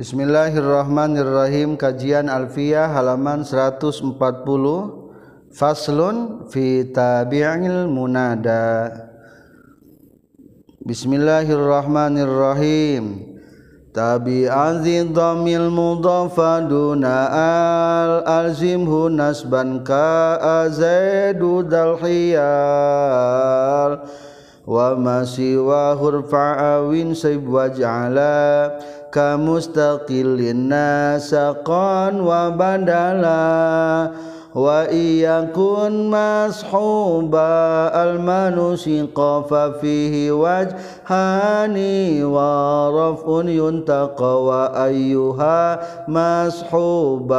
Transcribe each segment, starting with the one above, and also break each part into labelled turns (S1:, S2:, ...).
S1: Bismillahirrahmanirrahim. Kajian Alfiah halaman 140 Faslun fi tabi'il munada. Bismillahirrahmanirrahim. Tabi'adhi dhamil mudafaduna al-alzimhu nasban dudal dalhiyal. Wa masiwa hurfa'awin sibwaj'ala Wa كمستقل ناسقا وبدلا وإن يكن مصحوب المنسق ففيه وجهان ورفع ينتقى وأيها مصحوب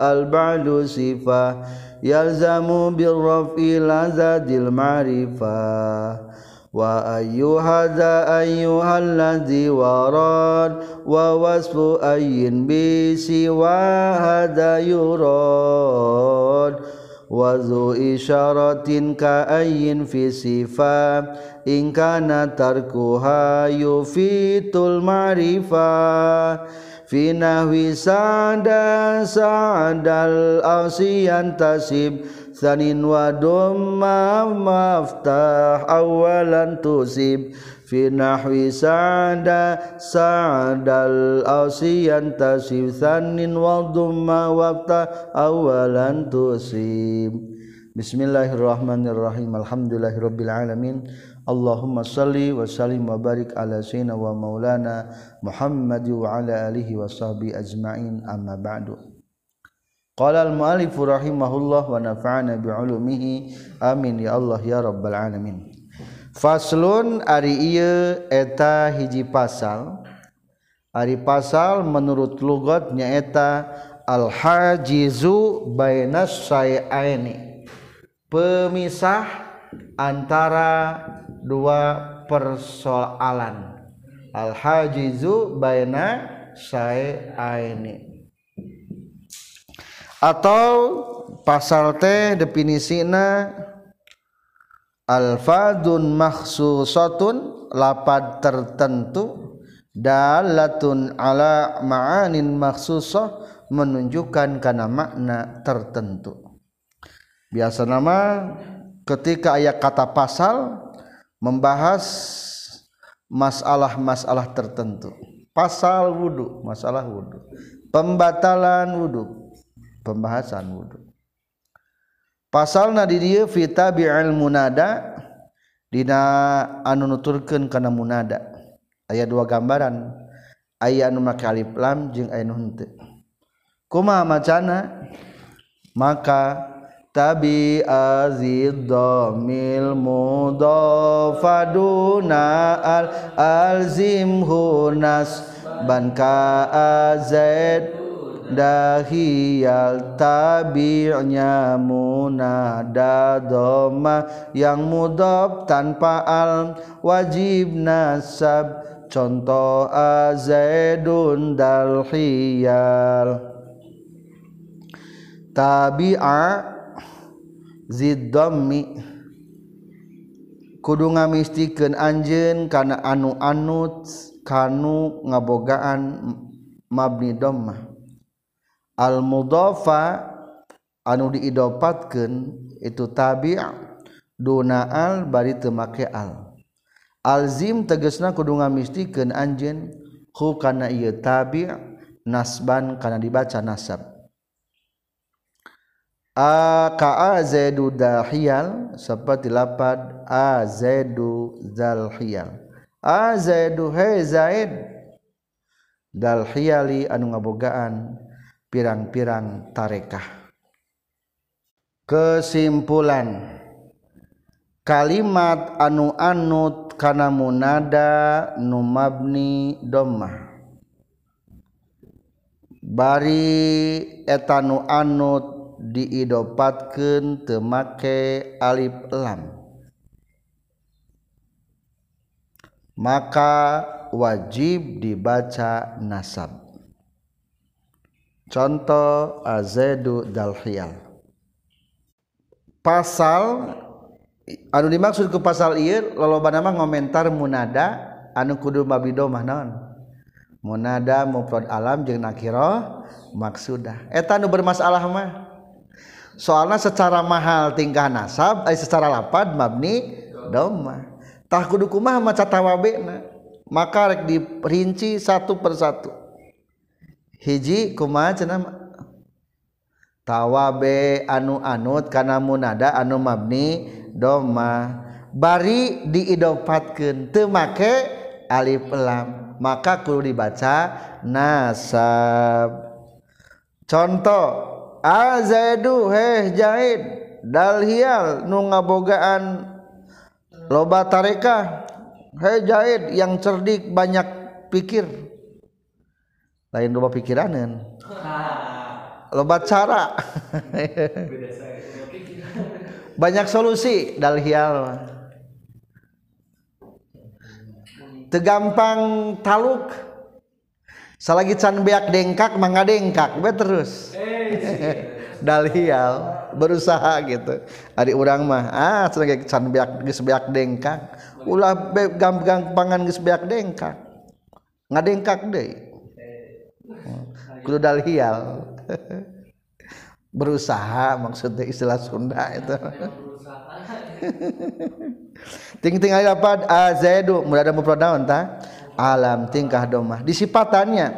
S1: البعد صفة يلزم بالرفع لزاد المعرفة وأيها ذا أيها الذي وراد ووصف أي بسوى هذا يراد وذو إشارة كأي في صفة إن كان تركها يفيد المعرفة في نحو سعد سعد الأوس ينتسب ثني وضم مفتاح أولا تصيب في نحو سعد سعد الأوسي ينتسب ثن وضم وافتح أولا تصيب Bismillahirrahmanirrahim. Alhamdulillahirabbil alamin. Allahumma salli wa sallim wa barik ala sayyidina wa maulana Muhammad wa ala alihi wa sahbi ajmain. Amma ba'du. Qala al-mu'allif rahimahullah wa nafa'ana bi'ulumihi amin ya Allah ya rabbal alamin. Faslun ari ieu eta hiji pasal. Ari pasal menurut lugat nyaeta al-hajizu bainas say'aini. Pemisah antara dua persoalan. Al-hajizu baina say'aini atau pasal teh definisina alfadun makhsusatun lapad tertentu dalatun ala ma'anin makhsusah menunjukkan karena makna tertentu. Biasa nama ketika ayat kata pasal membahas masalah-masalah tertentu. Pasal wudhu masalah wudhu pembatalan wudhu pembahasan wudhu. Pasal na dia fita bi'al munada dina anu nuturkeun kana munada. Aya dua gambaran. Aya anu make alif lam jeung aya anu henteu. Kumaha macana? Maka tabi azid domil mudafaduna al alzimhu nas banka azad dahiyal tabi'nya munada doma yang mudab tanpa al wajib nasab. Contoh azaidun dal hiyal tabi'a ziddammi kudu ngamistikeun anjeun kana anu-anut kanu ngabogaan mabni dhammah almudhofa anu diidopatkeun itu tabi dunaal bari temake al. Alzim tegesna kudu ngamistikeun anjen hu kana ieu tabi nasban kana dibaca nasab. A ka azaidu dahiyal seperti lapad azaidu zalhiyal azaidu he zaid dalhiyali anu ngabogaan. pirang-pirang tarekah. Kesimpulan. Kalimat anu anut kana munada numabni domah. Bari etanu anut diidopatkeun teu make alif lam. Maka wajib dibaca nasab. contoh azedu dalhiyal pasal anu dimaksud ku pasal ieu lolobana mah ngomentar munada anu kudu mabidoma naon? Munada mufrad alam jeung nakirah maksudah. Eta anu bermasalah mah. Soalna secara mahal tingkah nasab ay secara lapad mabni doma tah kudu kumaha maca tawabena maka rek dirinci satu persatu. hiji kuma tawabe anu anut kana munada anu mabni doma bari diidopatkeun teu make alif lam maka kudu dibaca nasab. Contoh azaidu heh jahid dalhial nu ngabogaan loba tarekah. Heh jahid yang cerdik banyak pikir. Lain loba pikiranan loba cara. Banyak solusi dalhial tegampang taluk. Salagi can beak dengkak mangga dengkak be terus. Dalhial berusaha gitu. Adik orang mah ah selagi can beak geus beak dengkak. Ulah be gampangan geus beak dengkak. Ngadengkak deui kudu dalhial berusaha maksudnya istilah Sunda itu. Ting ting aya apa azaidu mulai ada mufrad ta? Alam tingkah domah. Disipatannya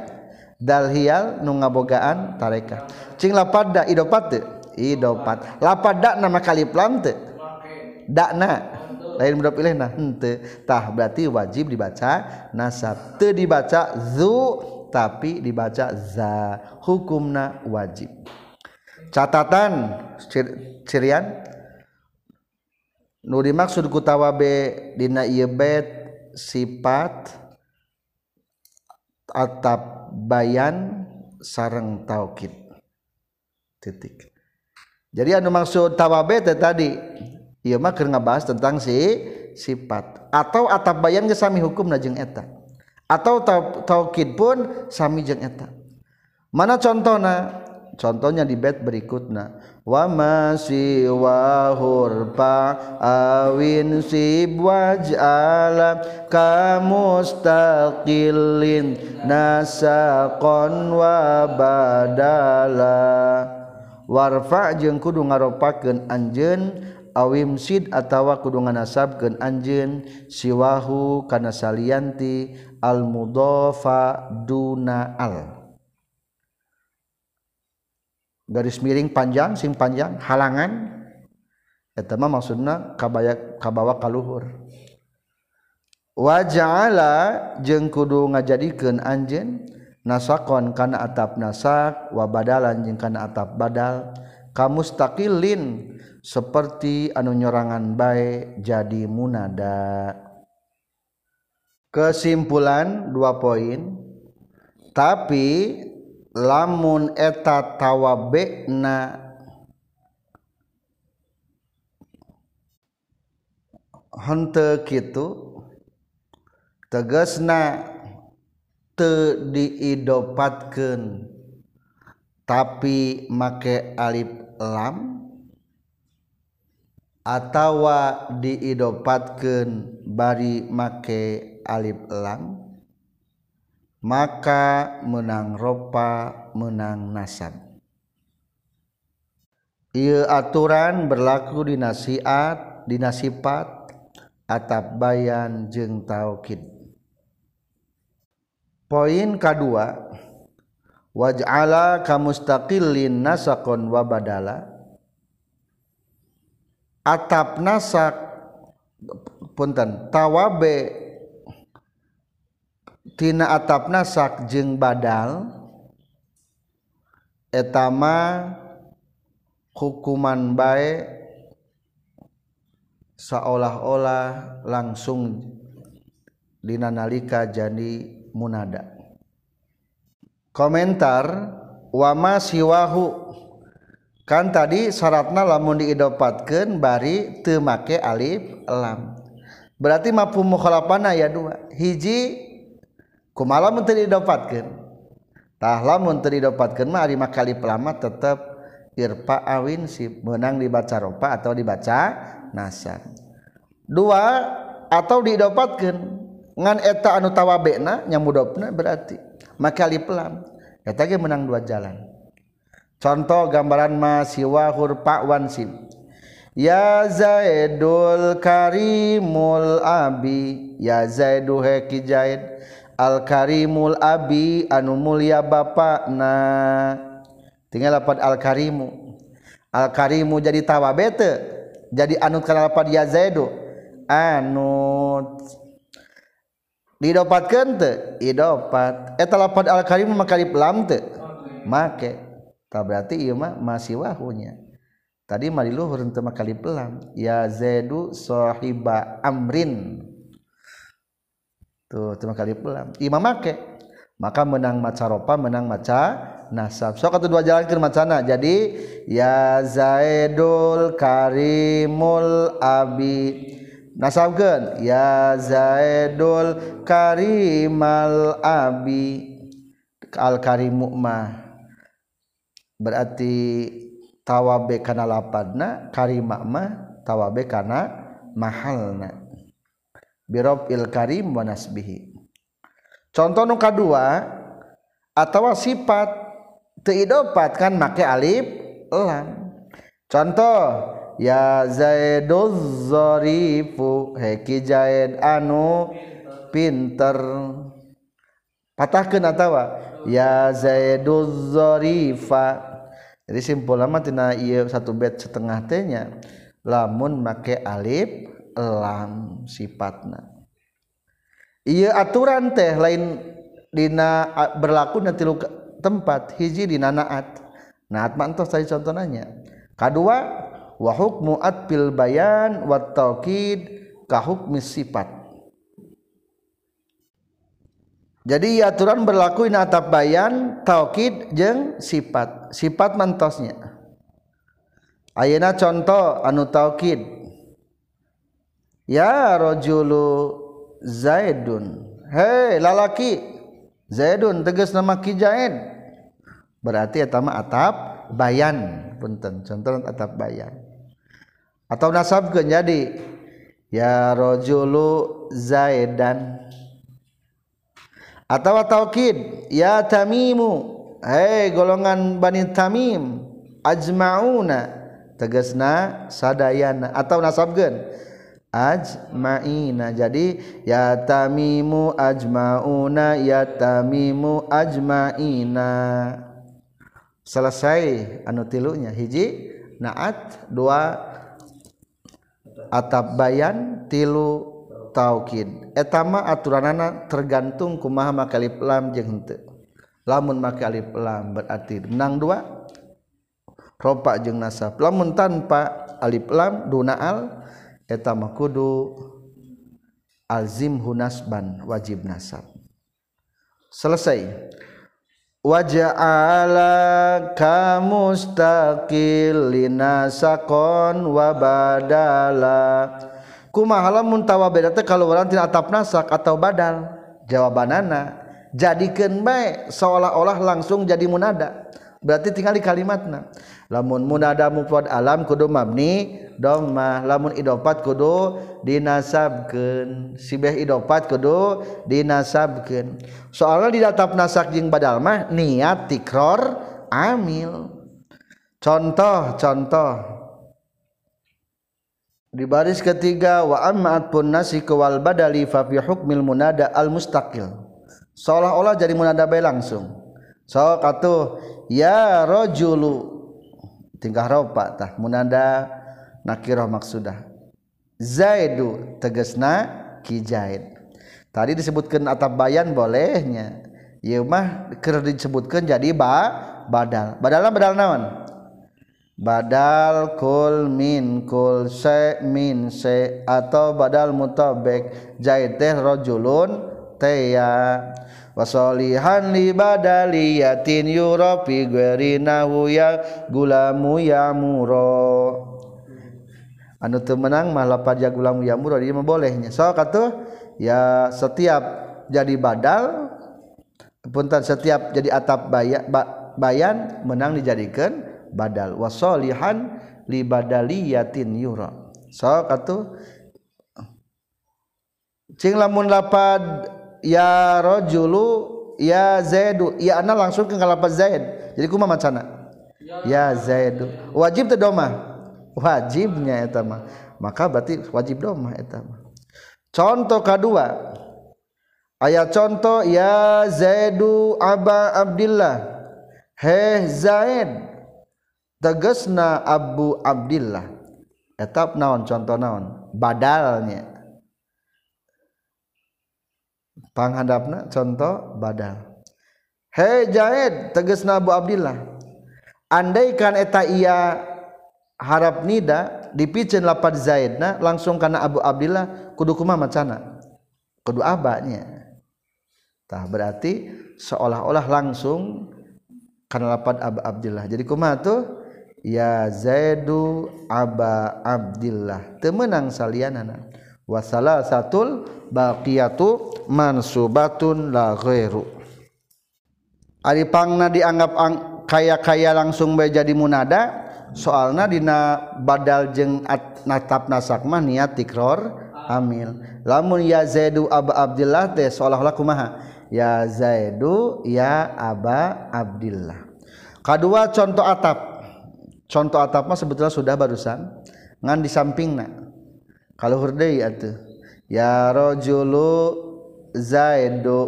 S1: dalhial nu ngabogaan cing lapad da idopat teu idopat. Lapad da nama kalip lam teu dakna lain mudah pilih nah henteu tah berarti wajib dibaca nasab. Teu dibaca zu tapi dibaca za hukumna wajib. Catatan cirian. Nu dimaksud ku tawabe dina ieu sifat atap bayan sareng taukid. Titik. Jadi anu maksud tawabe teh tadi ieu mah keur ngabahas tentang si sifat atau atap bayan geus sami hukumna jeung eta atau taukid pun sami jeung eta. Mana contohna? Contohnya di bait berikutnya wa ma si wa hurfa awin sib waj'ala kamustaqillin nasaqan wa badala. Warfa jeung kudu ngaropakeun anjeun awimsid atawa kudungan nasabkeun anjeun siwahu kana salianti al mudhafa duna al. Garis miring panjang sing panjang halangan. Eta mah maksudna kabaya kabawa kaluhur. Waja'ala jeung kudu ngajadikeun anjeun nasakon kana atap nasak wa badalan jeung kana atap badal kamustaqilin seperti anu nyorangan bae jadi munada. Kesimpulan dua poin. Tapi lamun eta tawabena hente kitu tegasna te diidopatkeun. Tapi make alif lam atawa diidopatkan bari make alif elang maka menang ropa menang nasab Ieu aturan berlaku di nasihat, di nasipat, atap bayan jeung tauhid. Poin kedua, waj'ala kamustaqillin nasakon wa badala atap nasak. Punten. Tawabe. Tina atap nasak jeng badal. Etama hukuman baik seolah-olah langsung dinanalika jadi munada. Komentar wama siwahu kan tadi syaratna lamun diidopatkan bari temake alif lam. Berarti mampu mukhalafana ya dua. Hiji kumala mun teu didapatkeun tah lamun teu didapatkeun mah ari makali pelama tetep irfa awin si menang dibaca ropa atau dibaca nasab dua atau didapatkeun ngan eta anu tawabena nyamudopna berarti makali pelam eta ge menang dua jalan. Contoh gambaran ma siwa hurfa wansib ya zaidul karimul abi ya zaidu heki zaid al karimul abi anu mulia bapak na tinggal lapan al karimu. Al karimu jadi tawabete jadi anu kana lapan ya zaidu. Anu didapatkan te idopat. Eta lapad al karim maka lam te make tak berarti ieu mah masih wahunya. Tadi mah diluhur teu maka lam ya zaidu sahiba amrin. Tuh teu maka lam imam make. Maka menang maca ropa menang maca nasab. Sok atuh dua jalan keur macana. Jadi ya zaidul karimul abi. Nasabkeun. Ya zaidul karimal abi. Al karimu mah berarti tawabe kana lapadna karima mah tawabe kana mahalna. Birob il karim wa nasbihi. Contoh nu kadua atawa sifat teu idopat kan make alif lam. Contoh ya zaiduz zarifu heki zaid anu pinter. Patahkeun atawa ya zaiduz zarifa. Jadi simpul lama tina ieu satu bait setengah teh nya. Lamun make alif lam sifatna. Ieu aturan teh lain dina berlaku nanti tempat hiji dina naat. Naat mah entos tadi contohnya kadua wa hukmu atfil bayan wa taukid ka hukmi sifat jadi aturan berlaku in atap bayan taukid jeung sifat. Sifat mantosnya ayeuna contoh anu taukid. Ya rajulu zaidun. Hei lalaki. Zaidun tegas nama ki zaid berarti eta atap bayan punten. Contoh atap bayan. Atau nasabkeun jadi. Ya rajulu zaidan atau taukid ya tamimu hei golongan bani tamim ajmauna. Tegasna sadayana atau nasabkeun. Ajmaina. Jadi ya tamimu ajmauna. Ya tamimu ajmaina. Selesai anu tilunya. Hiji naat dua atap bayan tilu taukid etama aturanana tergantung kumaha maka alif lam jeung henteu. Lamun maka alif lam berarti menang dua ropa jeung nasab. Lamun tanpa alif lam duna al eta mah kudu alzim hunasban wajib nasab. Selesai. Waja'ala kamustaqillina sakon wa kumamuntawaeta kalau orang tina atap nasak atau badal? Jawabanana jadikan baik seolah-olah langsung jadi munada. Berarti tinggal di kalimatna. Lamun munada mufrad alam kudu mabni domah lamun idopat kudu dinasabkeun. Sibeh idopat kudu dinasabkeun. Soalnya di datap nasak jeung badal mah niat tikror amil. Contoh contoh. Di baris ketiga wa ammat pun nasi wal badali fa hukmil munada al mustaqil. Seolah-olah jadi munada bae langsung. So katuh ya rajulu. Tingkah ropa tah. Munada nakirah maksudah. Zaidu tegesna ki tadi disebutkan atap bayan bolehnya. Ieu mah keur disebutkan jadi ba badal. Badalna badal naon badal kul min kul se min se atau badal mutabek zaid teh rajulun teya wasolihan li badaliyatin yura fi ghairinahu ya gulamu ya muro. Anu teu menang mah lapad ya gulam yamuro dia bolehnya. So kata ya setiap jadi badal punten setiap jadi atap bayan menang dijadikan badal. Wasolihan li badaliyatin yura. So kata lamun lapad yarojulu ya Zaidu ya ana langsung ke lapad Zaid. Jadi kuma macana? Ya Zaidu wajib teu doma wajibnya eta mah. Maka berarti wajib doma eta mah. Contoh kedua. Ayat contoh ya Zaidu aba Abdillah. He Zaid tegesna Abu Abdillah. Etap naon contoh naon? Badalnya. Panghadapna contoh badal. Hei Zaid tegesna Abu Abdillah. Andaikan eta iya harap nida dipicen lapad Zaidna langsung karena Abu Abdillah kudu kumaha macana. Kudu abanya tah berarti seolah-olah langsung karena lapad Abu Abdillah. Jadi kumaha tuh ya Zaidu Aba Abdillah. Temenang salianana wasala satul baqiyatu mansubatun la ghairu. Ari pangna dianggap ang, kaya-kaya langsung bae jadi munada soalna dina badal jeung natap nasak mah niat tikror amil. Lamun ya zaidu aba abdillah teh seolah-olah kumaha? Ya zaidu ya aba abdillah. Kedua contoh atap contoh atap mah sebetulnya sudah barusan. Ngan di sampingna. Kalau hurdai atuh. Ya rajulu zaidu.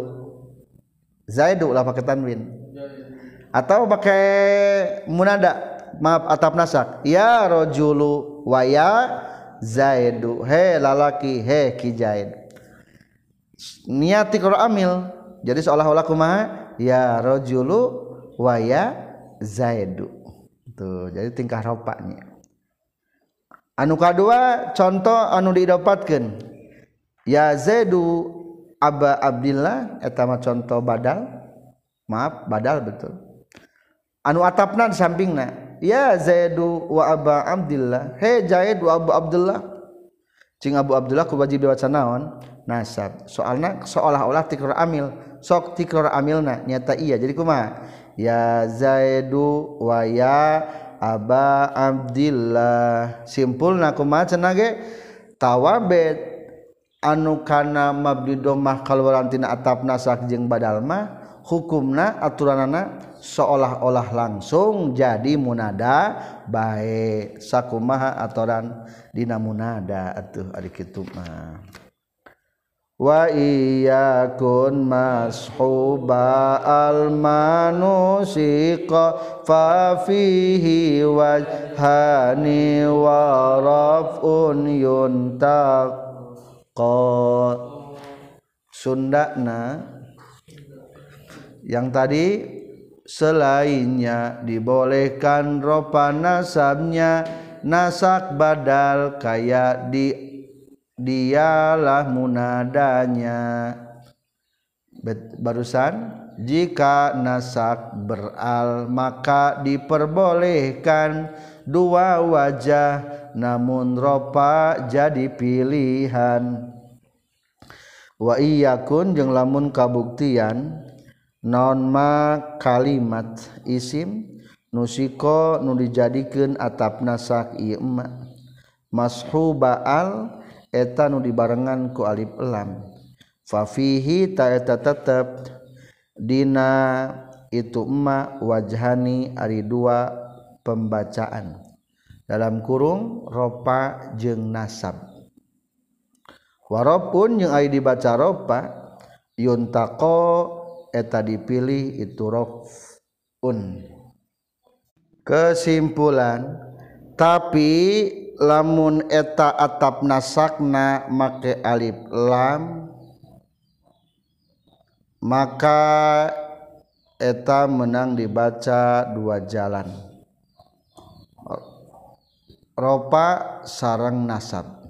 S1: Zaidu lah pakai tanwin. Atau pakai munada. Maaf atap nasak. Ya rajulu wa ya zaidu. He lalaki he ki zaid niat tikro amil. Jadi seolah-olah kumaha? Ya rajulu wa ya zaidu tuh jadi tingkah ropaknya anu kedua contoh anu didapatkan ya Zaidu Aba Abdillah etama contoh badal. Maaf badal betul. Anu atapna sampingna. Ya Zaidu wa Aba Abdillah. He Zaid wa Abu Abdullah cing Abu Abdullah ku wajib diwaca naon? Nasab. Soalna seolah-olah tikrar amil. Sok tikrar amilna nyata iya. Jadi kumaha ya zaidu wa ya aba abdillah. Simpulna kumaha cenah ge tawabet. Anu kana mabdi domah kalwarantina atapna sakjeng badal mah hukumna aturanana seolah-olah langsung jadi munada baik sakumaha atoran dina munada atuh ari kitu mah. Wa iyakun mashuba al manusiqa fa fihi wajhani wa raf'un yuntaq Sundana yang tadi selainnya dibolehkan ropa nasabnya nasak badal kayak di dialah munadanya. Barusan jika nasak beral maka diperbolehkan dua wajah namun ropa jadi pilihan. Wa iyakun jeung lamun kabuktian non ma kalimat isim nusiko nu dijadikeun atap nasak ieu mashu baal eta nu dibarengan ku alif lam. Fa fihi ta eta tetep dina itu emma wajhani ari dua pembacaan. Dalam kurung ropa jeng nasab. Warapun yang ai dibaca ropa yuntako eta dipilih itu rofun kesimpulan tapi lamun eta atap nasakna make alif lam maka eta menang dibaca dua jalan. Ropa sarang nasab.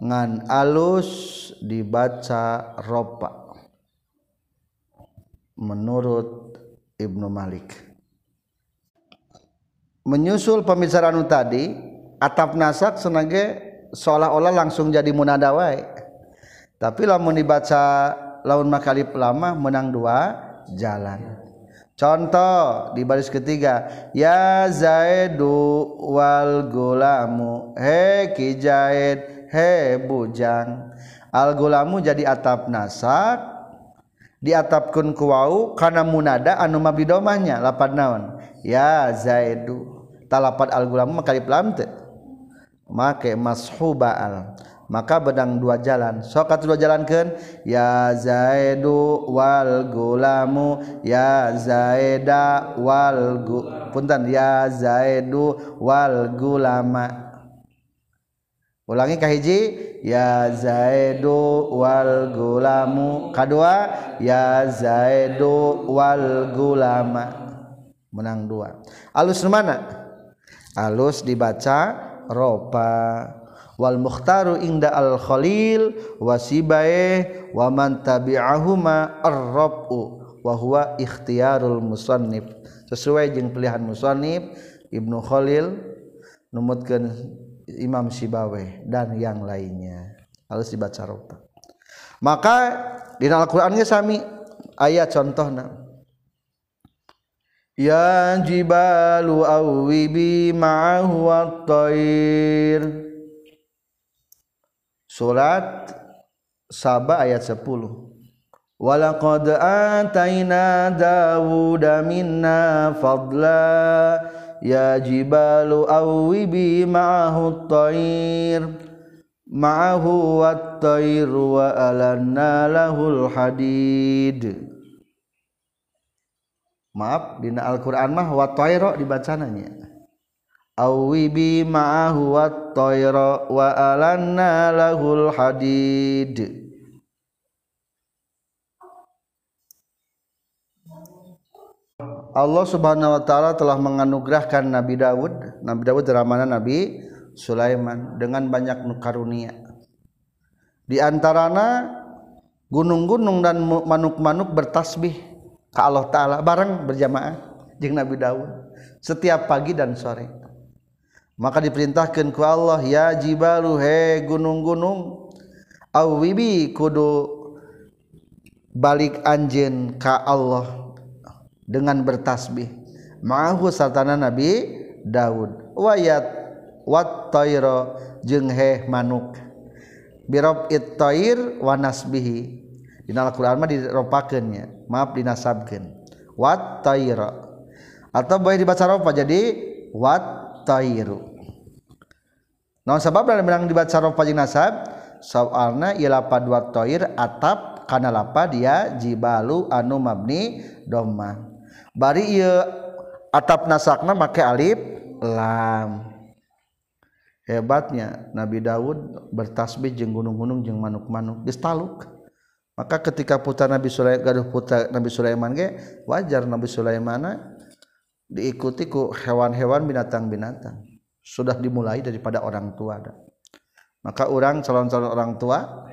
S1: Ngan alus dibaca ropa. Menurut Ibnu Malik. Menyusul pembicaraan tadi atap nasak senage seolah-olah langsung jadi munadawai tapi lamun dibaca laun makalip lama menang dua jalan. Contoh di baris ketiga ya zaidu wal gulamu he kijaid he bujang al gulamu jadi atap nasak diatapkan ku wau kana munada anu mabidomahnya lapan naon? Ya zaidu talapat al gulamu maka lam teu make mashuba al. Maka bedang dua jalan. Sokat dua jalankan ya zaidu wal gulamu ya zaida wal gu punten ya zaidu wal gulama. Ulangi kahiji ya zaidu wal gulamu. Kedua ya zaidu wal gulama. Menang dua. Alus mana alus dibaca ropa. Wal mukhtaru inda al khalil wasibae wa man tabi'ahuma ar-rabu wa huwa ikhtiyarul musannif. Sesuai jeung pilihan musannif Ibnu Khalil numutkeun Imam Sibawe dan yang lainnya. Harus dibaca ropa. Maka di Al-Qur'annya sami ayat contohna. Ya jibalu awwibi ma'ahu at-tayr surat Saba ayat 10 Walaqad ataina Dawuda minna fadla. Ya jibalu awwibi ma'ahu at-tayr ma'ahu wat-tayr wa alanna lahul hadid Maaf dina Al-Qur'an mah wat-tayr dibacananya awibi ma'ahu wat-tayra wa alanna lahul hadid. Allah Subhanahu wa taala telah menganugerahkan Nabi Dawud, Nabi Dawud ramana Nabi Sulaiman dengan banyak karunia. Di antarana gunung-gunung dan manuk-manuk bertasbih ke Allah taala. Bareng berjamaah jeung Nabi Dawud. Setiap pagi dan sore. Maka diperintahkan ku Allah ya jibalu he gunung-gunung awibi kudu balik anjen ka Allah dengan bertasbih. Ma'ahu sartana Nabi Daud wayat wat tayra jeung he manuk. Birob it tayr wa nasbihi. Dina Al-Qur'an mah diropakeunnya maaf dinasabkeun. Wat tayra. Atau boleh dibaca rofa jadi wat tayru. Nah sabab dan bilang dibaca rofa jeung nasab? Soalna ialah padwa toir atap kana lapa dia jibalu anu mabni domma. Bari ieu atap nasakna make alif lam. Hebatnya Nabi Daud bertasbih jeung gunung-gunung jeung manuk-manuk. Geus taluk. Maka ketika putra Nabi Sulaiman gaduh putra Nabi Sulaiman ge wajar Nabi Sulaiman diikuti ku hewan-hewan binatang-binatang. Sudah dimulai daripada orang tua ada maka orang calon-calon orang tua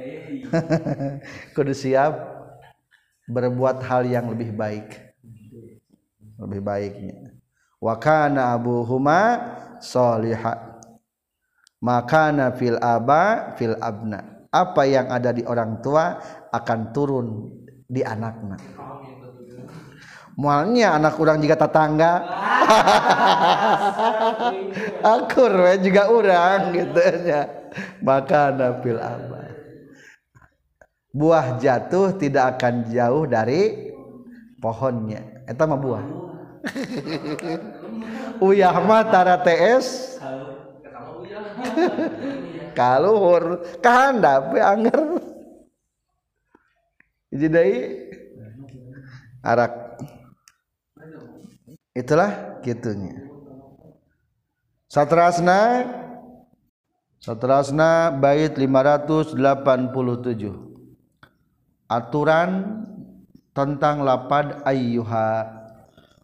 S1: kudu siap berbuat hal yang lebih baik. Lebih baiknya. Wa kana abuhuma soliha makana fil aba fil abna. Apa yang ada di orang tua akan turun di anaknya. Mualnya anak kurang juga tetangga. Akur we juga orang gitu ya maka napil apa buah jatuh tidak akan jauh dari pohonnya. Eta mah buah. Uyah mah tara TS kaluhur. Kahandap hiji deui arak. Itulah kitunya satrasna satrasna bait 587 aturan tentang lapad ayyuha.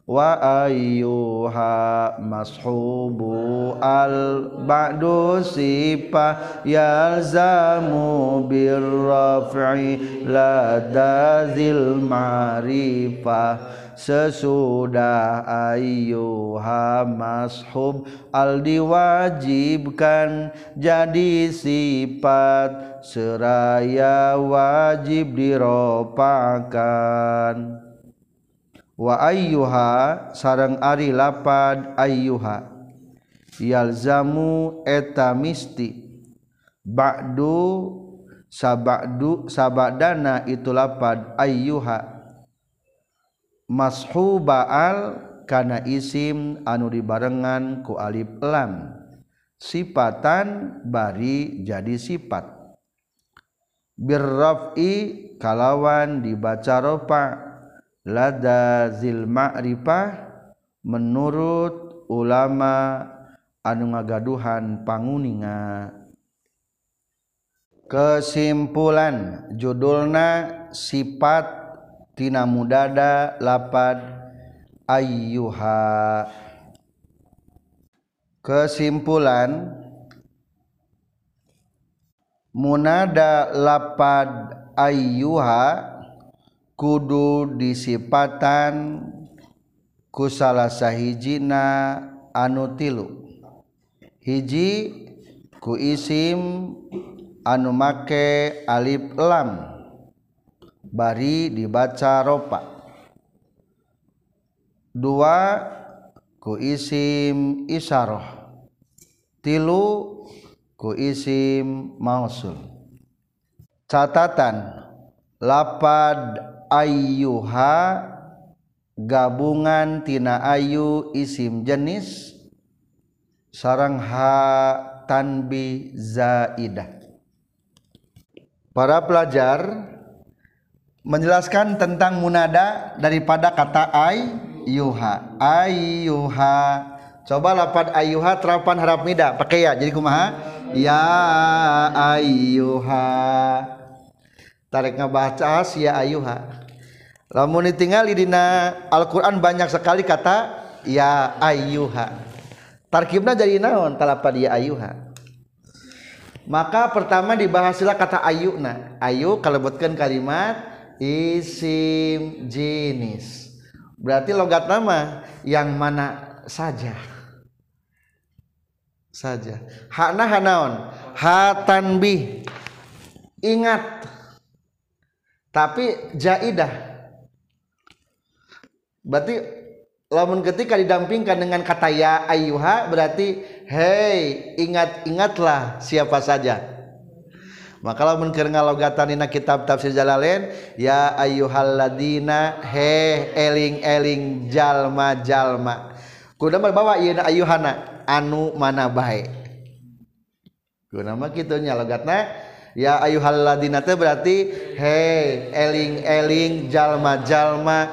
S1: Wa ayyuha mashubu al ba'du sipa yalzamu birraf'i la dazil ma'rifah sesudah ayyuha mashub al diwajibkan jadi sifat. Seraya wajib diropakan wa ayyuha ari lapad ayyuha. Yalzamu eta misti. Ba'du sabadu sabadana itu lapad ayyuha. Mashubaal kana isim anu dibarengan ku alif lam. Sifatan bari jadi sifat. Birrafi kalawan dibaca rofa' lada zil ma'rifah menurut ulama anu ngagaduhan panguninga. Kesimpulan judulna sifat tina mudada lapad ayyuha. Kesimpulan munada lapad ayyuha kudu disipatan ku salah sahijina anu tilu. Hiji ku isim anu make alif lam. Bari dibaca ropa. Dua ku isim isyarah tilu ku isim mausul. Catatan lapad ayyuha gabungan tina ayu isim jenis sarang ha tanbi zaidah. Para pelajar menjelaskan tentang munada daripada kata ayyuha. Ayyuha. Coba lapad ayyuha terapan harap nida. Pakai ya jadi kumaha? Ya ayyuha tarik ngebaca ya ayuha. Lamun ditinggali dina Al-Qur'an banyak sekali kata ya ayuha. Tarkibna jadi naon? Talapad ya ayuha. Maka pertama dibahaslah kata ayuna ayu kalebutkeun kalimat isim jenis. Berarti logat nama yang mana? Saja saja hakna hanaon ha tanbih. Ingat tapi jaidah. Berarti lamun ketika didampingkan dengan kata ya ayuha berarti hei ingat-ingatlah siapa saja. Maka lamun keur ngalogatanina kitab tafsir Jalalain ya ayyuhalladzina he eling-eling jalma-jalma. Kudu bawa ieu ayuhana anu mana bae? Kuna mah kitu nya logatna ya ayuhalladzina teh berarti hei eling-eling jalma-jalma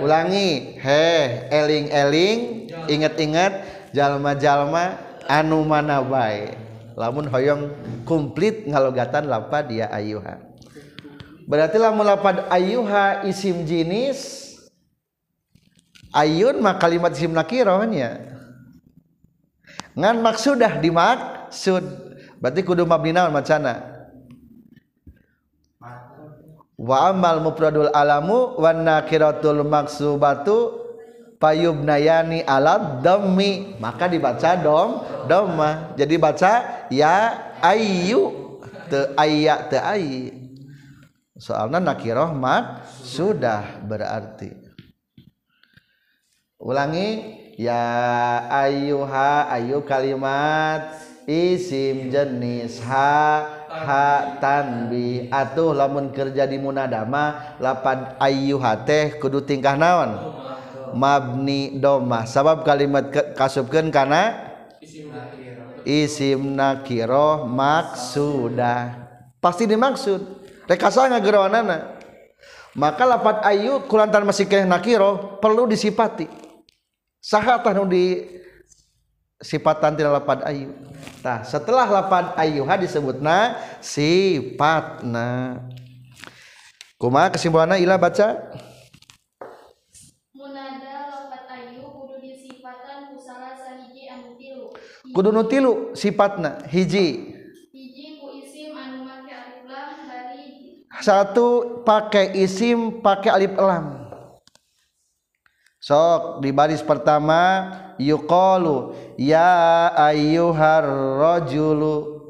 S1: ulangi heh eling-eling inget-inget jalma-jalma anu mana bae. Lamun hoyong komplit ngalogatan lapad ya ayuha. Berarti lamun lapad ayuha isim jinis ayun mah kalimat isim nakirohnya ngan maksudah dimaksud. Berarti kudu mabni naon macana? Wa amal mufradul alamu wan nakiratul maksubatu payubnayani ala dhammi. Maka dibaca dom dhamma. Jadi baca ya ayyu te ayya te ayy. Soalnya nakirah mak sudah berarti. Ulangi ya ayyuha ayu kalimat isim jenis ha ha tanbi atuh lamun kerja di munadama lapan ayyuha teh kudu tingkah naon? Mabni domah. Sabab kalimat kasubkeun kana? Isim nakiroh. Maksudah. Pasti dimaksud. Rekasa ngageroanana maka lapat ayu kulantan masih kena nakiro perlu disipati. Sahatah nu di sifatan tidak lapad ayu. Nah setelah lapad ayuha disebutna sifatna kuma kesimpulannya ilah baca?
S2: Munada lapad ayu kudu disifatan kusala sahiji anu tilu.
S1: Kudu nu tilu sifatna hiji.
S2: Hiji ku isim anu make alif lam bari
S1: satu pakai isim pakai alif lam. Sok di baris pertama yuqalu ya ayyuhar rajulu.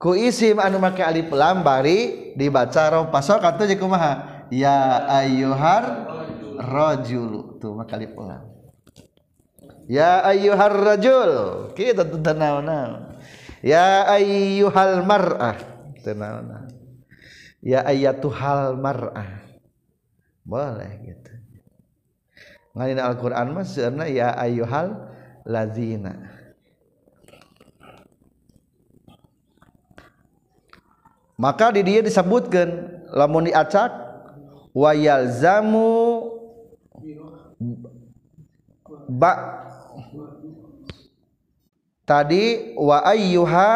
S1: Ku isim anu make alif lam bari dibaca roh pasok atuh jeung kumaha? Ya ayyuhar rajul tuh maka kali ulang ya ayyuhar rajul. Kita tuh tenang ya ayyuhal mar'ah. Tenang ya ayyatuhal mar'ah. Boleh gitu ngalina Al-Qur'an mah seueurna ya ayyuhal lazina. Maka di dia disebutkan lamun diacak wayalzamu ba tadi wa ayyuha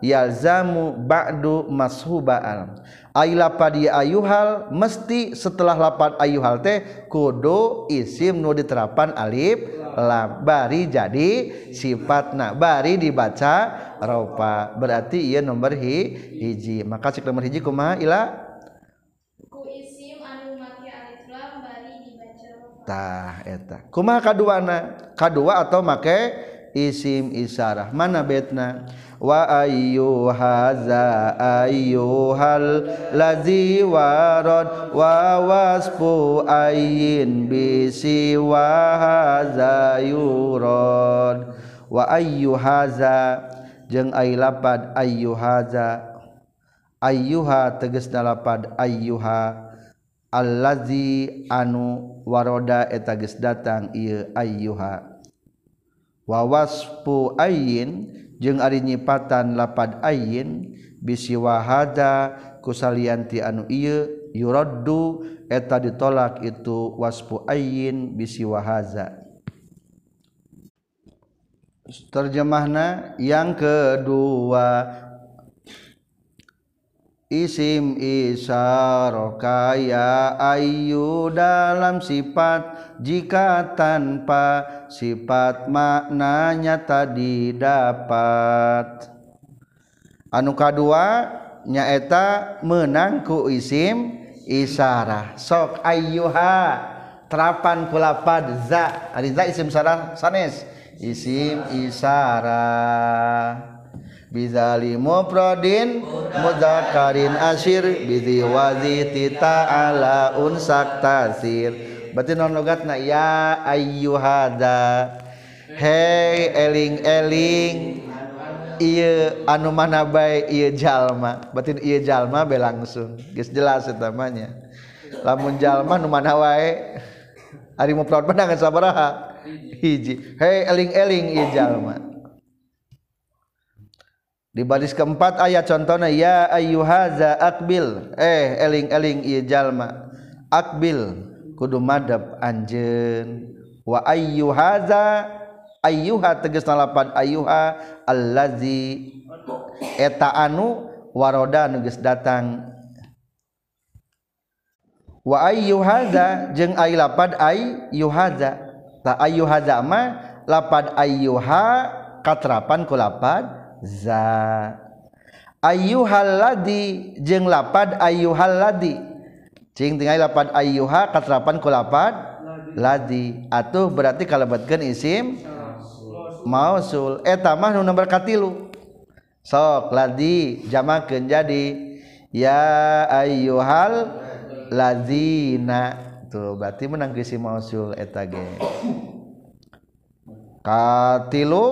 S1: yalzamu ba'du mashuba'al aila padi ayuhal mesti setelah lapad ayuhal teh kudu isim nu diterapan alif lam. Bari jadi sifatna bari dibaca ropa berarti ia nomor hi, hiji. Maka cek nomor hiji kumaha ila?
S2: Ku isim anu make alif lam bari dibaca rofa
S1: tah eta. Kumaha kaduana kadua atau make isim isyarah mana betna wa ayyuhaza ayyuhal lazi warad wa wasfu ayyin bisi wa haza yurad wa ayyuhaza jeung ai lapad ayyuhaza ayyuha tegasna lapad ayyuha allazi anu waroda eta geus datang ieu ayyuha wa wasfu ayyin jeung ari nyipatan lapad ayin bisi wahada kusalianti anu ieu yuraddu eta ditolak itu waspu ayin bisi wahaza terjemahna yang kedua isim isyara kaya ayu dalam sifat jika tanpa sifat maknanya tadi dapat anu kadua nyaeta menangku isim isyarah sok ayuha terapan kulapad za. Ari za isim sarah sanes. Isim isyarah Bizali muprodin mudzakarin asir Bizi wazi tita ala unsak tasir. Berarti non logatna ya ayyuhada. Hey eling-eling Iya anu mana bae iya jalma. Berarti iya jalma be langsung. Geus jelas namanya Lamun jalma nu mana wae Ari muprod menang sabaraha. Hiji. Hey eling-eling iya jalma. di baris keempat ayat contohnya ya ayyuhaza akbil. Eh eling eling ieu jalma. Akbil kudu madab anjeun. Wa ayyuhaza ayyuha tegas nalapan ayyuha allazi eta anu waroda nu geus datang. Wa ayyuhaza jeung ai lapad ayyuhaza. Ta ayyuhaza mah lapad ayyuha katrapan ku lapad. za ayyuhalladzi jeung lapad ayyuhalladzi cing tinggal lapad ayyuha katrapan ku lapad ladi. Atuh berarti kalebetkeun isim mausul. Eh, eta mah nu nomor katilu. Sok ladi jamakeun jadi ya ayyuhal ladzina tuh berarti menang isim mausul eta ge. Katilu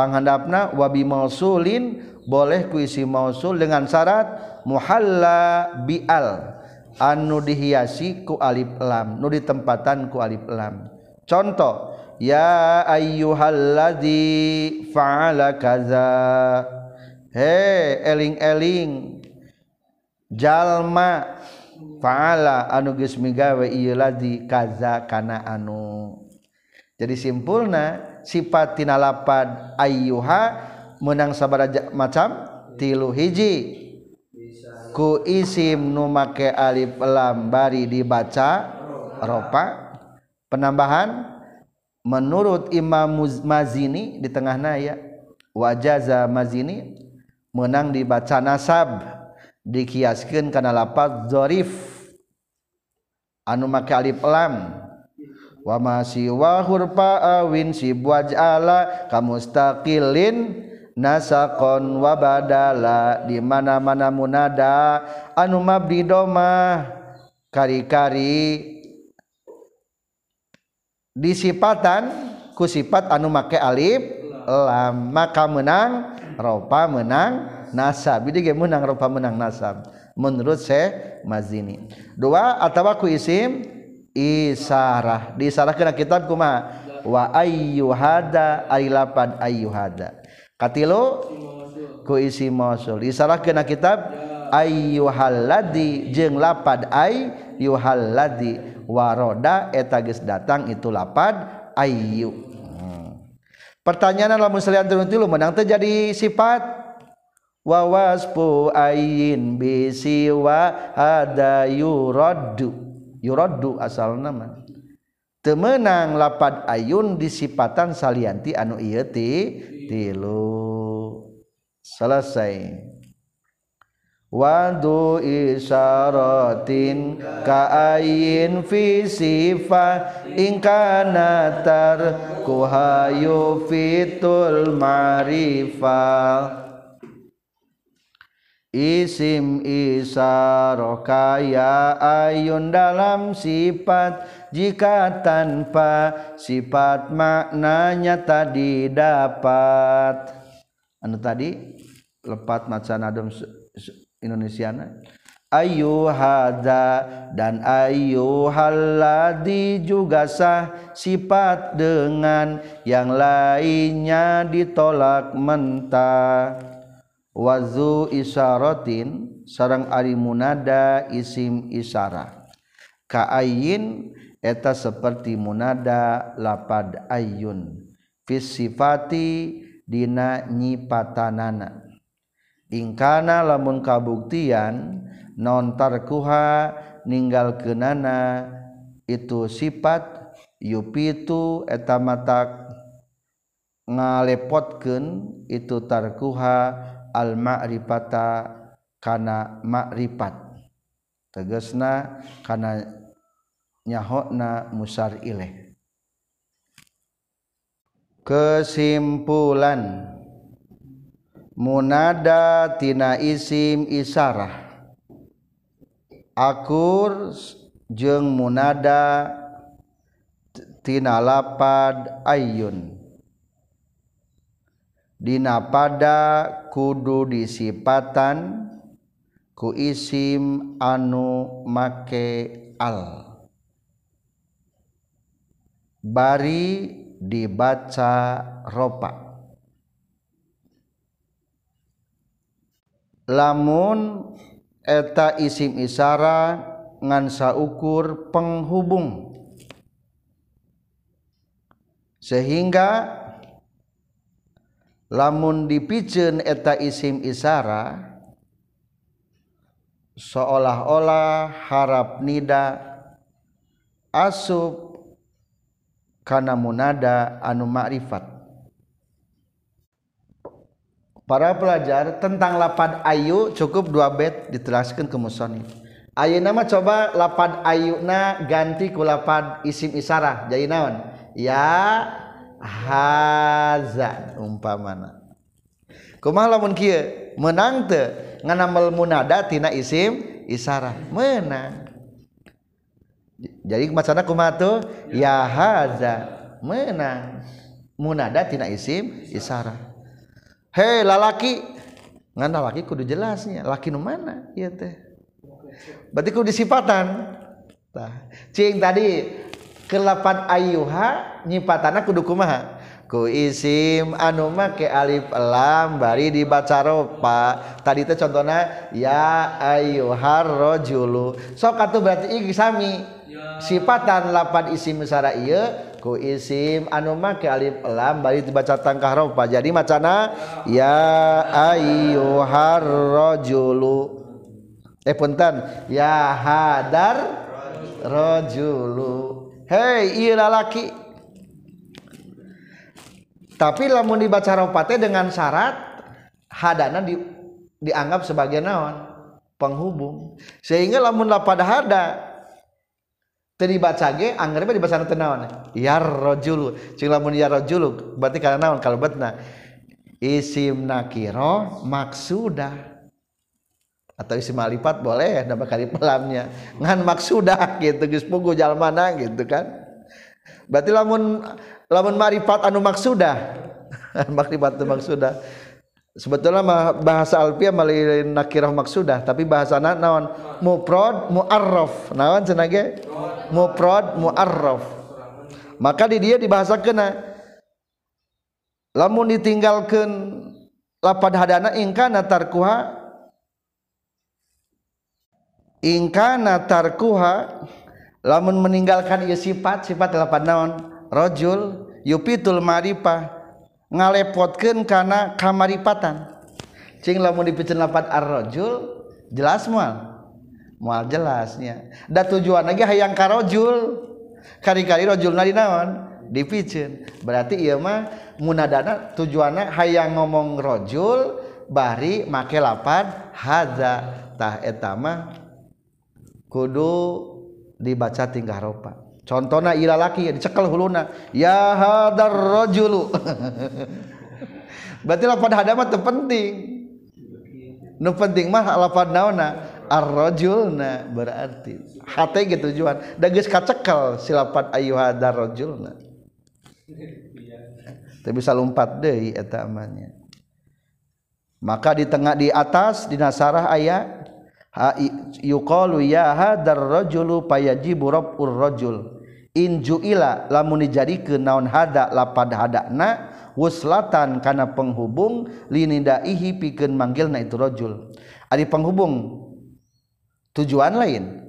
S1: panghandapna wabi mausulin boleh kuisi mausul dengan syarat muhalla bial anu dihiasi ku alif lam nu ditempatan ku alif lam. Contoh ya ayyuhalladzi fa'ala kaza. He eling-eling jalma fa'ala anu geus migawe ieu ladzi kaza kana anu. Jadi simpulna sifattina lapad ayyuha menang sabar macam tilu hiji. Ku isim nu make alif lam bari dibaca ropa. Penambahan menurut Imam Mazini di tengah naya wajaza Mazini menang dibaca nasab dikiaskan karena lapad zorif. Anu make alif lam. wama siwa hurfa awin si buajala kamustaqilin nasakon wabadala di mana-mana munada anu mabdi doma kari-kari disipatan ku sifat anu make alif lam. Maka menang ropa menang nasab. Jadi ge menang ropa menang nasab. Menurut saya mazini. Dua atau ku isim isarah. Disarahkeun kitab kumaha wa ayyuhada ay lapad ayyuhada katilu ku isi mausul disarahkeun kitab ayyuhalladzi jeung lapad ayyuhalladzi. Waroda eta geus datang itu lapad ayyu. Hmm. pertanyaan lamun salian tilu menang teh jadi sifat? Wa wasfu ayyin bi siwa hada yuraddu yuraddu asal nama. Temenang lapad ayun disipatan salianti anu ieu ti tilu. Selesai. Wadu isyaratin ka'ayin fi sifat ingkana tar kuhayu fitul ma'rifah Isim isaroh kaya ayun dalam sifat jika tanpa sifat maknanya tadi dapat. Anu tadi? Lepat macan adem Indonesiana. Ayu hada dan ayu haladi juga sah sifat dengan yang lainnya ditolak mentah wazu isyaratin sarang ari munada isim isyarah. Kaayin eta seperti munada lapad ayun. Fis sifati dina nyipatanana. Ingkana lamun kabuktian non tarkuha ninggal kenana itu sifat yupitu eta matak ngalepotkeun itu tarkuha al-ma'rifata kana ma'rifat. Tegasna kana nyahona musar ileh. Kesimpulan. Munada tina isim isarah. Akur jeung munada tina lapad ayyun Dina pada kudu disipatan ku isim anu make al. Bari dibaca ropa. Lamun eta isim isara ngansa ukur penghubung. Sehingga lamun dipicen eta isim isara seolah-olah harap nida asub kana munada anu ma'rifat para pelajar tentang lapad ayu cukup dua bet diteraskan ke musonif. Ayu nama coba lapad ayuna ganti ku lapad isim isara. Jadi naon? Ya haza umpamana. Kumaha lamun kieu? Menang teu nganamel munada tina isim isarah. Menang. Jadi macana kumaha tuh? Ya haza menang. Munada tina isim isarah. Hei lalaki. Ngan lalaki kudu jelasnya laki nu mana? Ieu teh. Berarti kudu disifatan tah. Cing tadi kelapan ayuha nyipatana kudu kumaha? Ku isim anu make alif lam bari dibaca ropa. Tadi teh contohnya ya ayyuhar rajulu sok atuh berarti iki sami. Sifatan lapan isim sara ieu ku isim anu make alif lam bari dibaca tangkah ropa. Jadi macana ya ayyuhar rajulu eh punten. Ya hadar rajulu Hei iya lalaki tapi lamun dibaca ropate dengan syarat hadana di, dianggap sebagai naon? Penghubung. Sehingga lamun lapad hada teu dibaca ge anggarnya dibaca naon? Ya rojulu cing lamun ya rojulu berarti karena naon? Kalbetna isim nakiro maksudah atau isi malipat boleh nama kali pelamnya. Ngan maksudah gitu geus pugu jalmana gitu kan. Berarti lamun lamun marifat anu maksudah. Marifat anu maksudah. Sebetulnya bahasa alfiah melalui nakirah maksudah tapi bahasa naon? Muprod muarraf. Naon cenah ge? Muprod muarraf. Maka di dia dibahasa kena lamun ditinggalkan lapad hadana ingkana tarkuha ingkana tarkuha lamun meninggalkan ieu sifat sifat delapan naon? Rajul yupitul maripah ngalepotkeun kana kamaripatan. Cing lamun dipikeun lapan ar-rajul jelas moal moal jelasnya. Da tujuan lagi hayang ka rajul kari-kari rajulna di naon? Dipikeun berarti ieu mah munadana tujuanna hayang ngomong rajul bari make lapan hadza tah eta mah kudu dibaca tingkah ropa. Contohnya ila laki dicekel huluna. Ya hadar rojulu berarti lapad hada mah penting. Nu penting mah lapad naona ar-rajulna berarti. Hate gitu tujuan. Da geus kacekel si lapad ayu hadar rajulna. Bisa lompat De amanya maka di tengah di atas di nasarah ayat yuqalu ya hadzal rajulu fayajibu rabbur rajul. In juila lamun dijadikeun naon hada lapad hadana wuslatan kana penghubung linidaihi pikeun manggilna itu rajul. Ari penghubung tujuan lain?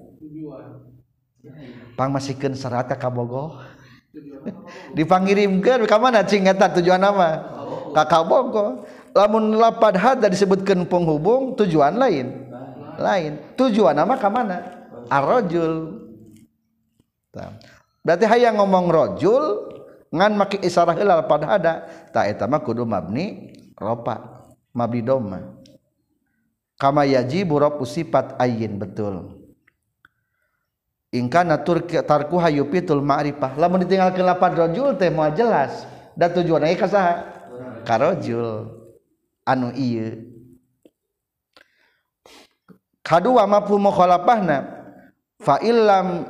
S1: Pangmasikeun serat ka kabogoh? Dipangirimkeun ka mana cing eta tujuan nama? Ka kabogoh. Lamun lapad hada disebutkeun penghubung tujuan lain? lain. Tujuan nama ke mana? Arrojul berarti hayang ngomong rojul ngan maki isarah ilal pada ada tak etama kudu mabni ropa mabni doma. Kama yajibu rabu sifat ayin betul. Ingkana turki tarku hayupitul ma'rifah. Lamun ditinggalkeun lapan rajul teh moal jelas da tujuanna ieu ka saha? Karojul anu ieu. Kadua mafhum mukhalafahna fa illam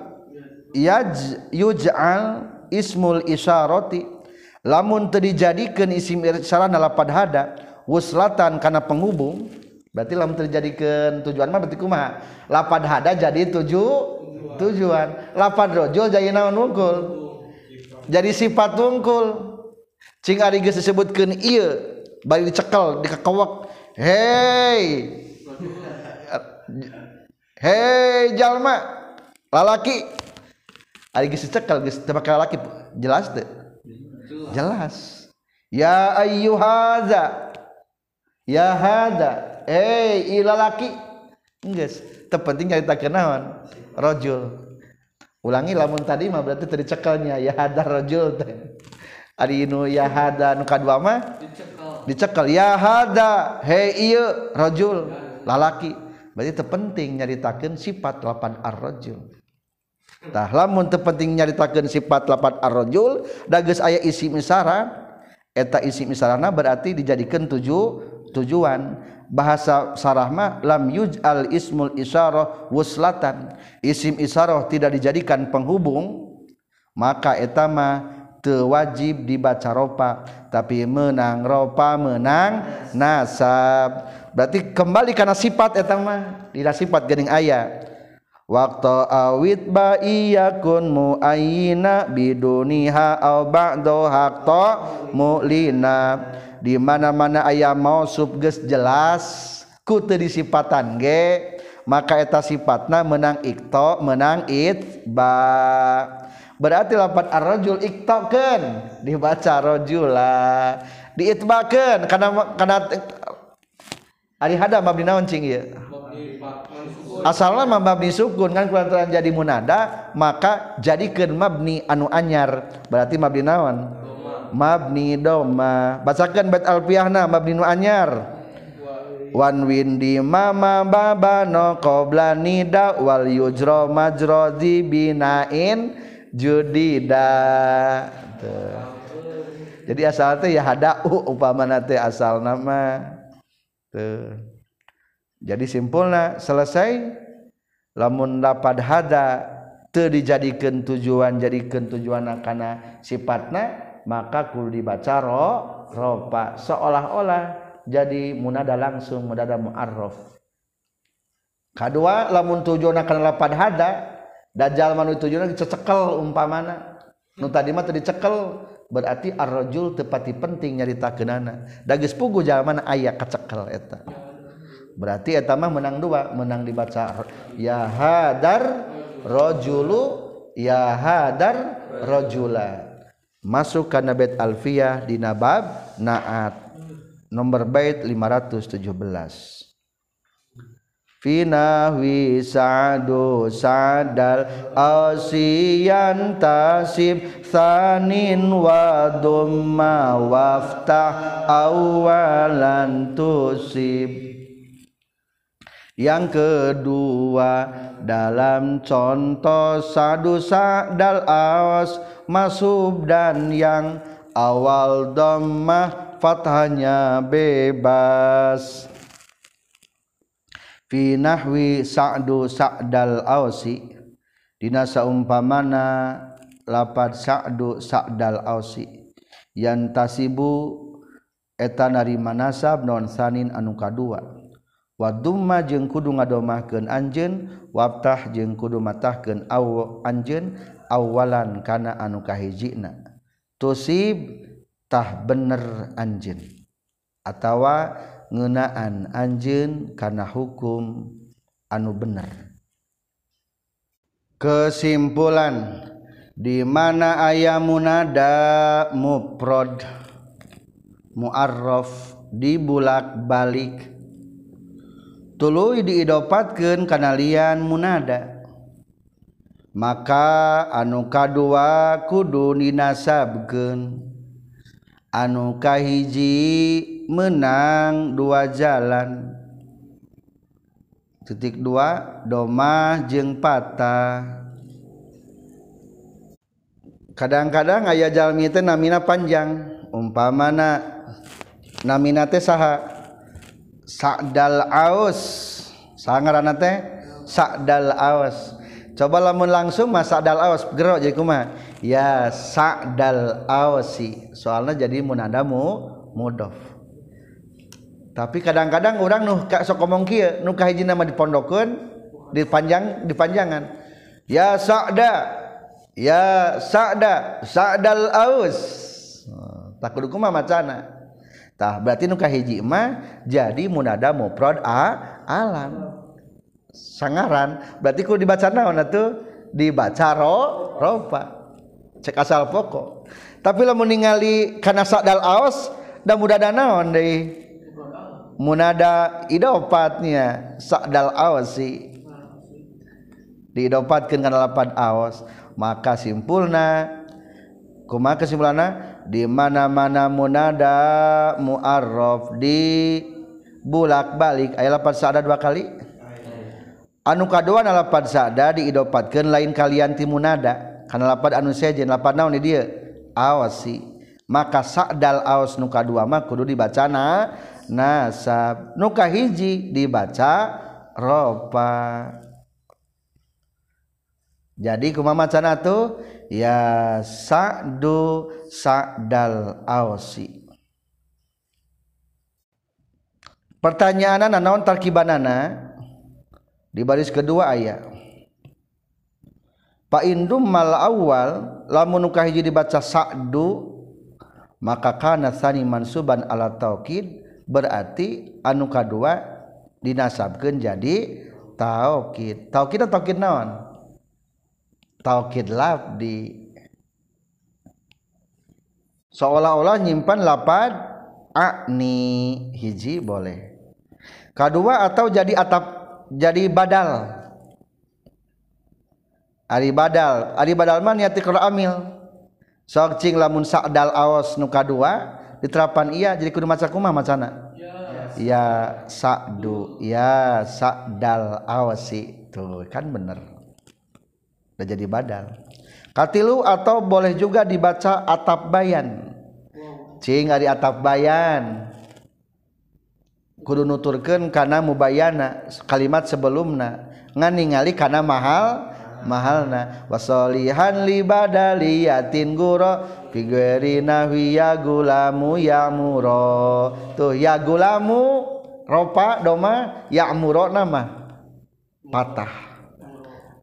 S1: yaj yuj'al ismul isyarati. Lamun teu dijadikeun isim isyarah lapad hada wuslatan kana penghubung berarti lamun terjadikan tujuan mah berarti kumaha? Lapad hada jadi tuju tujuan. Lapad rojul jadi naon wungkul jadi sifat wungkul cing ari geus disebutkeun ieu bari dicekel dikekewek hei! hei jalma. Lalaki. Ari geus dicekel geus teu lalaki jelas teu jelas. Ya ayyuhaza ya hada hei ilalaki geus terpenting nyarita kenaon rojul. Ulangi lamun tadi mah berarti tadi cekelnya ya hada rojul teh. Ari nu ya hada nu kadua mah dicekel. dicekel. Ya hada hei ieu rojul. Lalaki. berarti terpenting nyaritakan sifat lapan ar-rajul. Tah lamun terpenting nyaritakan sifat lapan ar-rajul dages aya isi isara eta isi isarana berarti dijadikan tujuh tujuan. Bahasa sarahma lam yuj'al ismul isyarah wuslatan. Isim isyarah tidak dijadikan penghubung maka etama wajib dibaca ropa. Tapi menang ropa menang nasab. Berarti kembali karena sifat eh, etang mah tidak sifat gening ayah waktu awit baiyakun muayina biduniha au ba'do hakto mulina di mana mana ayah mau subges jelas kutu disifatan ge maka eta sifatna menang ikto menang itba. berarti lapat ar-rajul iktakan dibaca rajula diitbakeun karena karena ari hada mabni naon cing ieu asalna mabdi mabni sukun. Kan kulantaran jadi munada maka jadikeun mabni anu anyar. Berarti mabni naon? Mabni doma. Bacakan bait alfiahna mabni nu anyar. Wan windi mama babano qoblani da wal yujra majra binain judida tuh. jadi asal teh ya hadau upamana teh asal nama. Tuh. Jadi simpulna selesai lamun dapat hada teu dijadikan tujuan jadikan tujuan karena sifatna maka kul dibaca ro ropa seolah-olah jadi munada langsung munada muarraf. Kedua lamun tujuan karena lapan hada Dajjal manu tujuan dicekel umpamana. Nu tadi mah tadi dicekel berarti arrojul tepati penting nyarita kenana dagis pugu jaman ayah kecekel eta. Berarti eta mah menang dua menang dibaca ya hadar rojulu ya hadar rojula masuk ke bait alfiyah di nabab naat. Nomor bait 517 Finahwi sa'du sadal asiyan tasib sanin wa dumma waftah awalan tusib. Yang kedua dalam contoh sadu sadal awas masub dan yang awal dhammah fathahnya bebas fi nahwi sa'du sa'dal ausi dina saumpamana lapat sa'du sa'dal ausi. Yantasibu eta narima nasab non sanin anu kadua. Wadumma jeung kudu ngadomahkeun anjeun waftah jeung kudu matahkeun aw anjeun awalan kana anu kahijina. Tusib tah bener anjeun atawa ngenaan anjeun karena hukum anu bener. Kesimpulan dimana ayam munada muprod muarraf dibulak balik. Tulu diidopatkan kanalian munada. Maka anu kadua kudu dinasabkeun. Anu kahiji menang dua jalan. Titik dua domah jeng patah. Kadang-kadang ayahjalmi itu namina panjang. Umpa mana naminate saha? Sadal aus. Sangaran teh? Sadal aus. Coba lamun langsung mas Sadal aus. Gerok jadi kuma ya Sadal ausi. Soalnya jadi munadamu mudof tapi kadang-kadang orang nu sok ngomong kieu nu kahiji nama dipondokeun dipanjang dipanjangan. Ya sa'da ya sa'da sa'dal aus. Tak kudu kumaha macana. Tah berarti nu kahiji mah jadi munada mufrad a alam. Sangaran. Berarti ku dibaca naon atuh? Dibaca ro ropa. Cek asal pokok. Tapi lamun ningali kana sa'dal aus da mudah naon deui? munada idopatnya sa'dal awasi diidopatkan karena lapan awas maka simpulna kuma kesimpulannya di mana-mana munada muarraf di bulak balik ayat lapan sada dua kali? Anu kaduan lapan sada diidopatkan lain kalian timunada karena lapan anu sejen lapan naon dia? Awasi maka sa'dal awas nu kadua mah kudu dibacana nasab. Nu kahiji dibaca ropa jadi kumaha macana tuh ya sa'du sa'dal ausi. Pertanyaan naon tarkibanana? Di baris kedua ayat. Pak indum mal awal lamun ukah hiji dibaca sa'du maka kana sani mansuban ala taukid berarti anu kadua dinasabkeun jadi taukid. Taukid atau taukid naon? Taukid lafdi. Seolah-olah nyimpan lapad akni hiji boleh. Kedua atau jadi atap jadi badal. Ari badal. Ari badal mah niat amil. Sok cing lamun sa'dal awas nu kadua diterapan iya jadi kudu maca kumaha macana ya sa'du ya sa'dal awasi. Tuh kan bener. Udah jadi badal. Katilu atau boleh juga dibaca atap bayan? Cing ari atap bayan. Kudu nuturkeun kana mubayana kalimat sebelumna. Ngan ningali kana mahal mahalna. Wasolihan li badaliyatin guro figuri nahwi ya gulamu ya muro. Tuh ya gulamu ropa doma ya muro nama. Patah.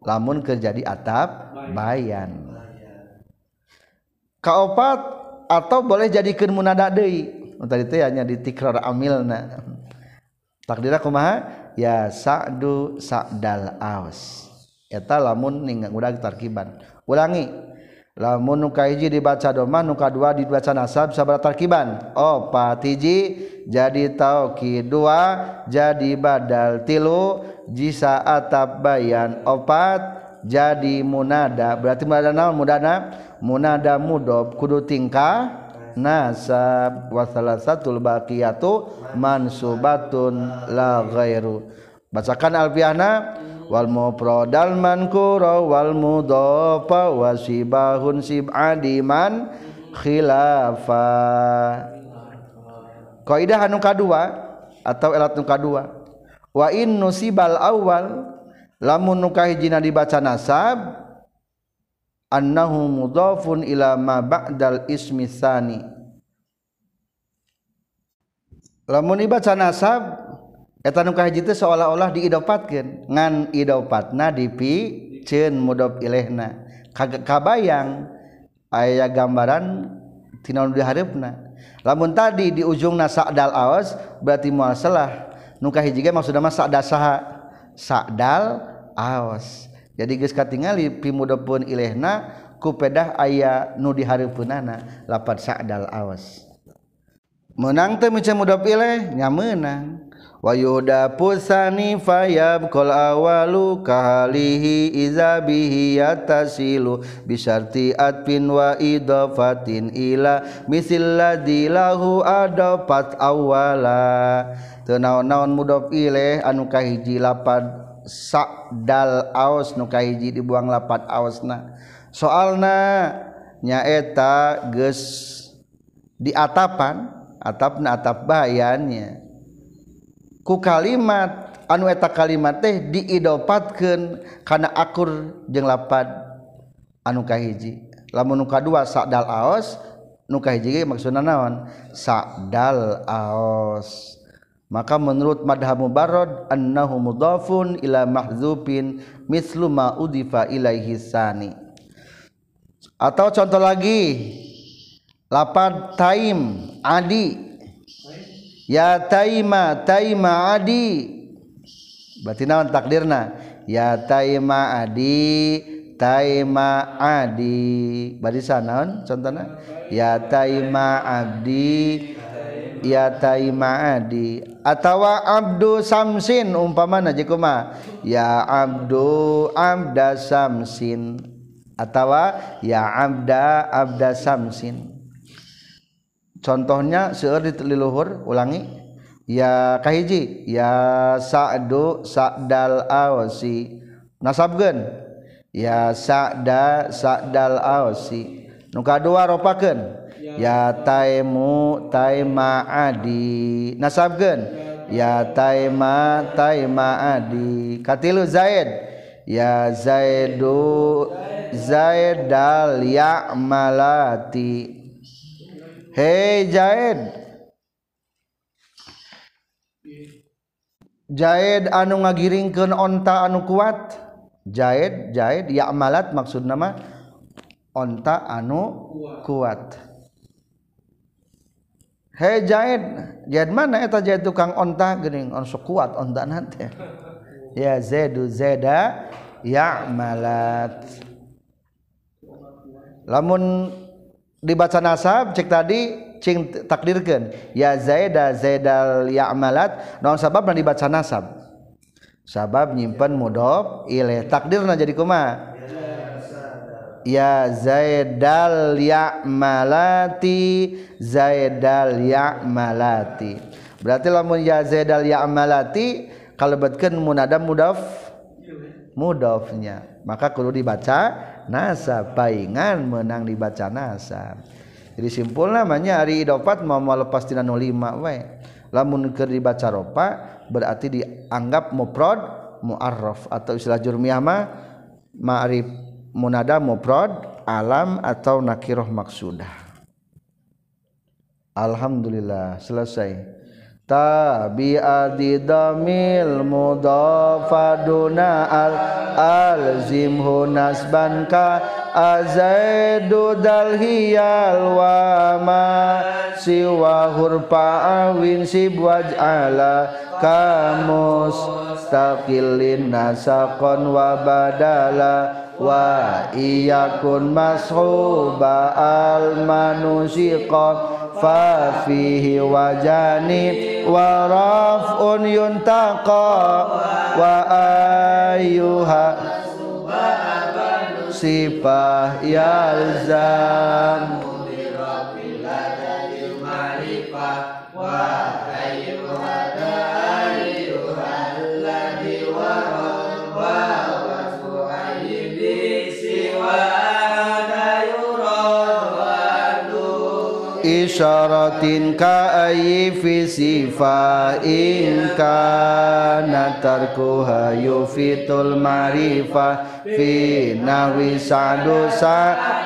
S1: Lamun kerjadi atap bayan. Kaopat atau boleh jadikan munada deui. Tadi teh hanya di tikrar amilna. Takdirna kumaha? Ya sa'du sa'dal aus eta lamun ninggal udah tarkiban. Ulangi lamun nu kahiji dibaca doma nu kadua dibaca nasab sabara tarkiban. Opat hiji jadi taukid dua jadi badal tilu jisa atap bayan opat jadi munada. Berarti munada naon? Mudana munada mudob kudu tingkah nasab. Wasalasatul baqiyatu mansubatun la ghairu. Bacakan alfiana. Wal mufradal mankura wal mudhafa wa sibahun sib'adiman khilafa. Kaidah anu kadua atau elat nu kadua. Wa in nusibal awal lamun nu kahijina dibaca nasab annahu mudhafun ila ma ba'dal ismi tsani lamun dibaca nasab etanukah jitu seolah-olah diidopatkeun ngan idopatna dipi cen mudop ilehna. Kagak kabayang aya gambaran tina nu diharapna lamun tadi di ujungna sa'dal awas berarti moal salah nu hiji ge maksudna mah sa'da saha? Sa'dal awas jadi geus katingali pimudopun ilehna ku pedah aya nu dihareupeunana lapat sa'dal awas menang teh mudah ileh nya menang wayuda pusani fayab kol awalu kahalihi izabihi yatasilu bisarti atfin wa idofatin ila misil ladhi lahu adofat awala tenaon-naon mudof ileh anu kahiji lapad sakdal aos nu kahiji dibuang lapad aosna. Soalna nyaeta ges di atapan atap atap bayannya ku kalimat anu eta kalimat teh diidopatkeun kana akur jeung lapad anu kahiji. Lamun nu kadua sa'dal aos nu kahiji ge maksudna naon? Sa'dal aos. Maka menurut madhab mubarrad annahu mudhafun ila mahzufin mislu ma udifa ilaihi sani. Atau contoh lagi lapad taim adi. Ya taima taima adi. Berarti naon takdirna? Ya taima adi taima adi. Barisan naon contohna? Ya taima abdi ya taima adi. Atawa abdu samsin umpamana jikuma ya abdu abda samsin. Atawa ya abda abda samsin contohnya seueur di liluhur ulangi. Ya kahiji ya sa'du sa'dal awsi nasabkeun. Ya sa'da sa'dal awsi nu kadua ropakeun. Ya taimu taima adi. Nasabkeun. Ya taima taima adi. Katilu zaid. Ya zaidu zaidal ya'malati Hei Zaid Zaid anu ngagiringkeun onta anu kuat. Zaid Zaid ya amalat maksud nama onta anu kuat. Hei Zaid Zaid mana eta Zaid tukang onta? Geuning on sok kuat onta nanti ya Zaidu Zaida ya lamun dibaca nasab cek tadi cing takdirkan ya zaida zaidal ya'malat. Naon sabab na dibaca nasab? Sabab nyimpen mudhof ilaih takdirna jadi kuma ya zaidal ya'malati. Zaidal ya'malati. Berarti lamun ya zaidal ya'malati kalebetkeun munada mudhaf? Mudhafnya. Maka kudu dibaca nasab paingan menang dibaca nasab jadi simpul namanya hari idopat mau mau lepas tina 05 we lamun keur dibaca ropa berarti dianggap mufrad muarraf. Atau istilah jurmiyah mah ma'rif munada mufrad alam atau nakirah maksudah. Alhamdulillah selesai tabi'ati damil mudafaduna al alzimhu nasban ka azaidu dal hiyal wa ma siwa hurfa awin sibwaj ala kamus taqillin nasaqan wa badala wa iyakun mashuba al ففيه وجاني ورفع ينتقى وأيها sifah yalzam Rabbil adadil ma'rifah wa isyaratin ka ayi fi sifa in kana tarkuha yufitul marifa fi nahwi sa'du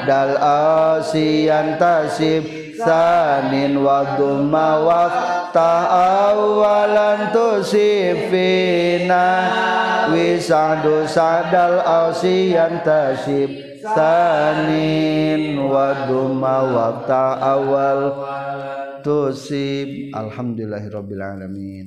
S1: dal asiyan tasib sanin wa dhumma wa ta'awalan tusifina wi sa'du dal asiyan tasib sanin wa duma wabta awal tusib. Alhamdulillahirabbil alamin.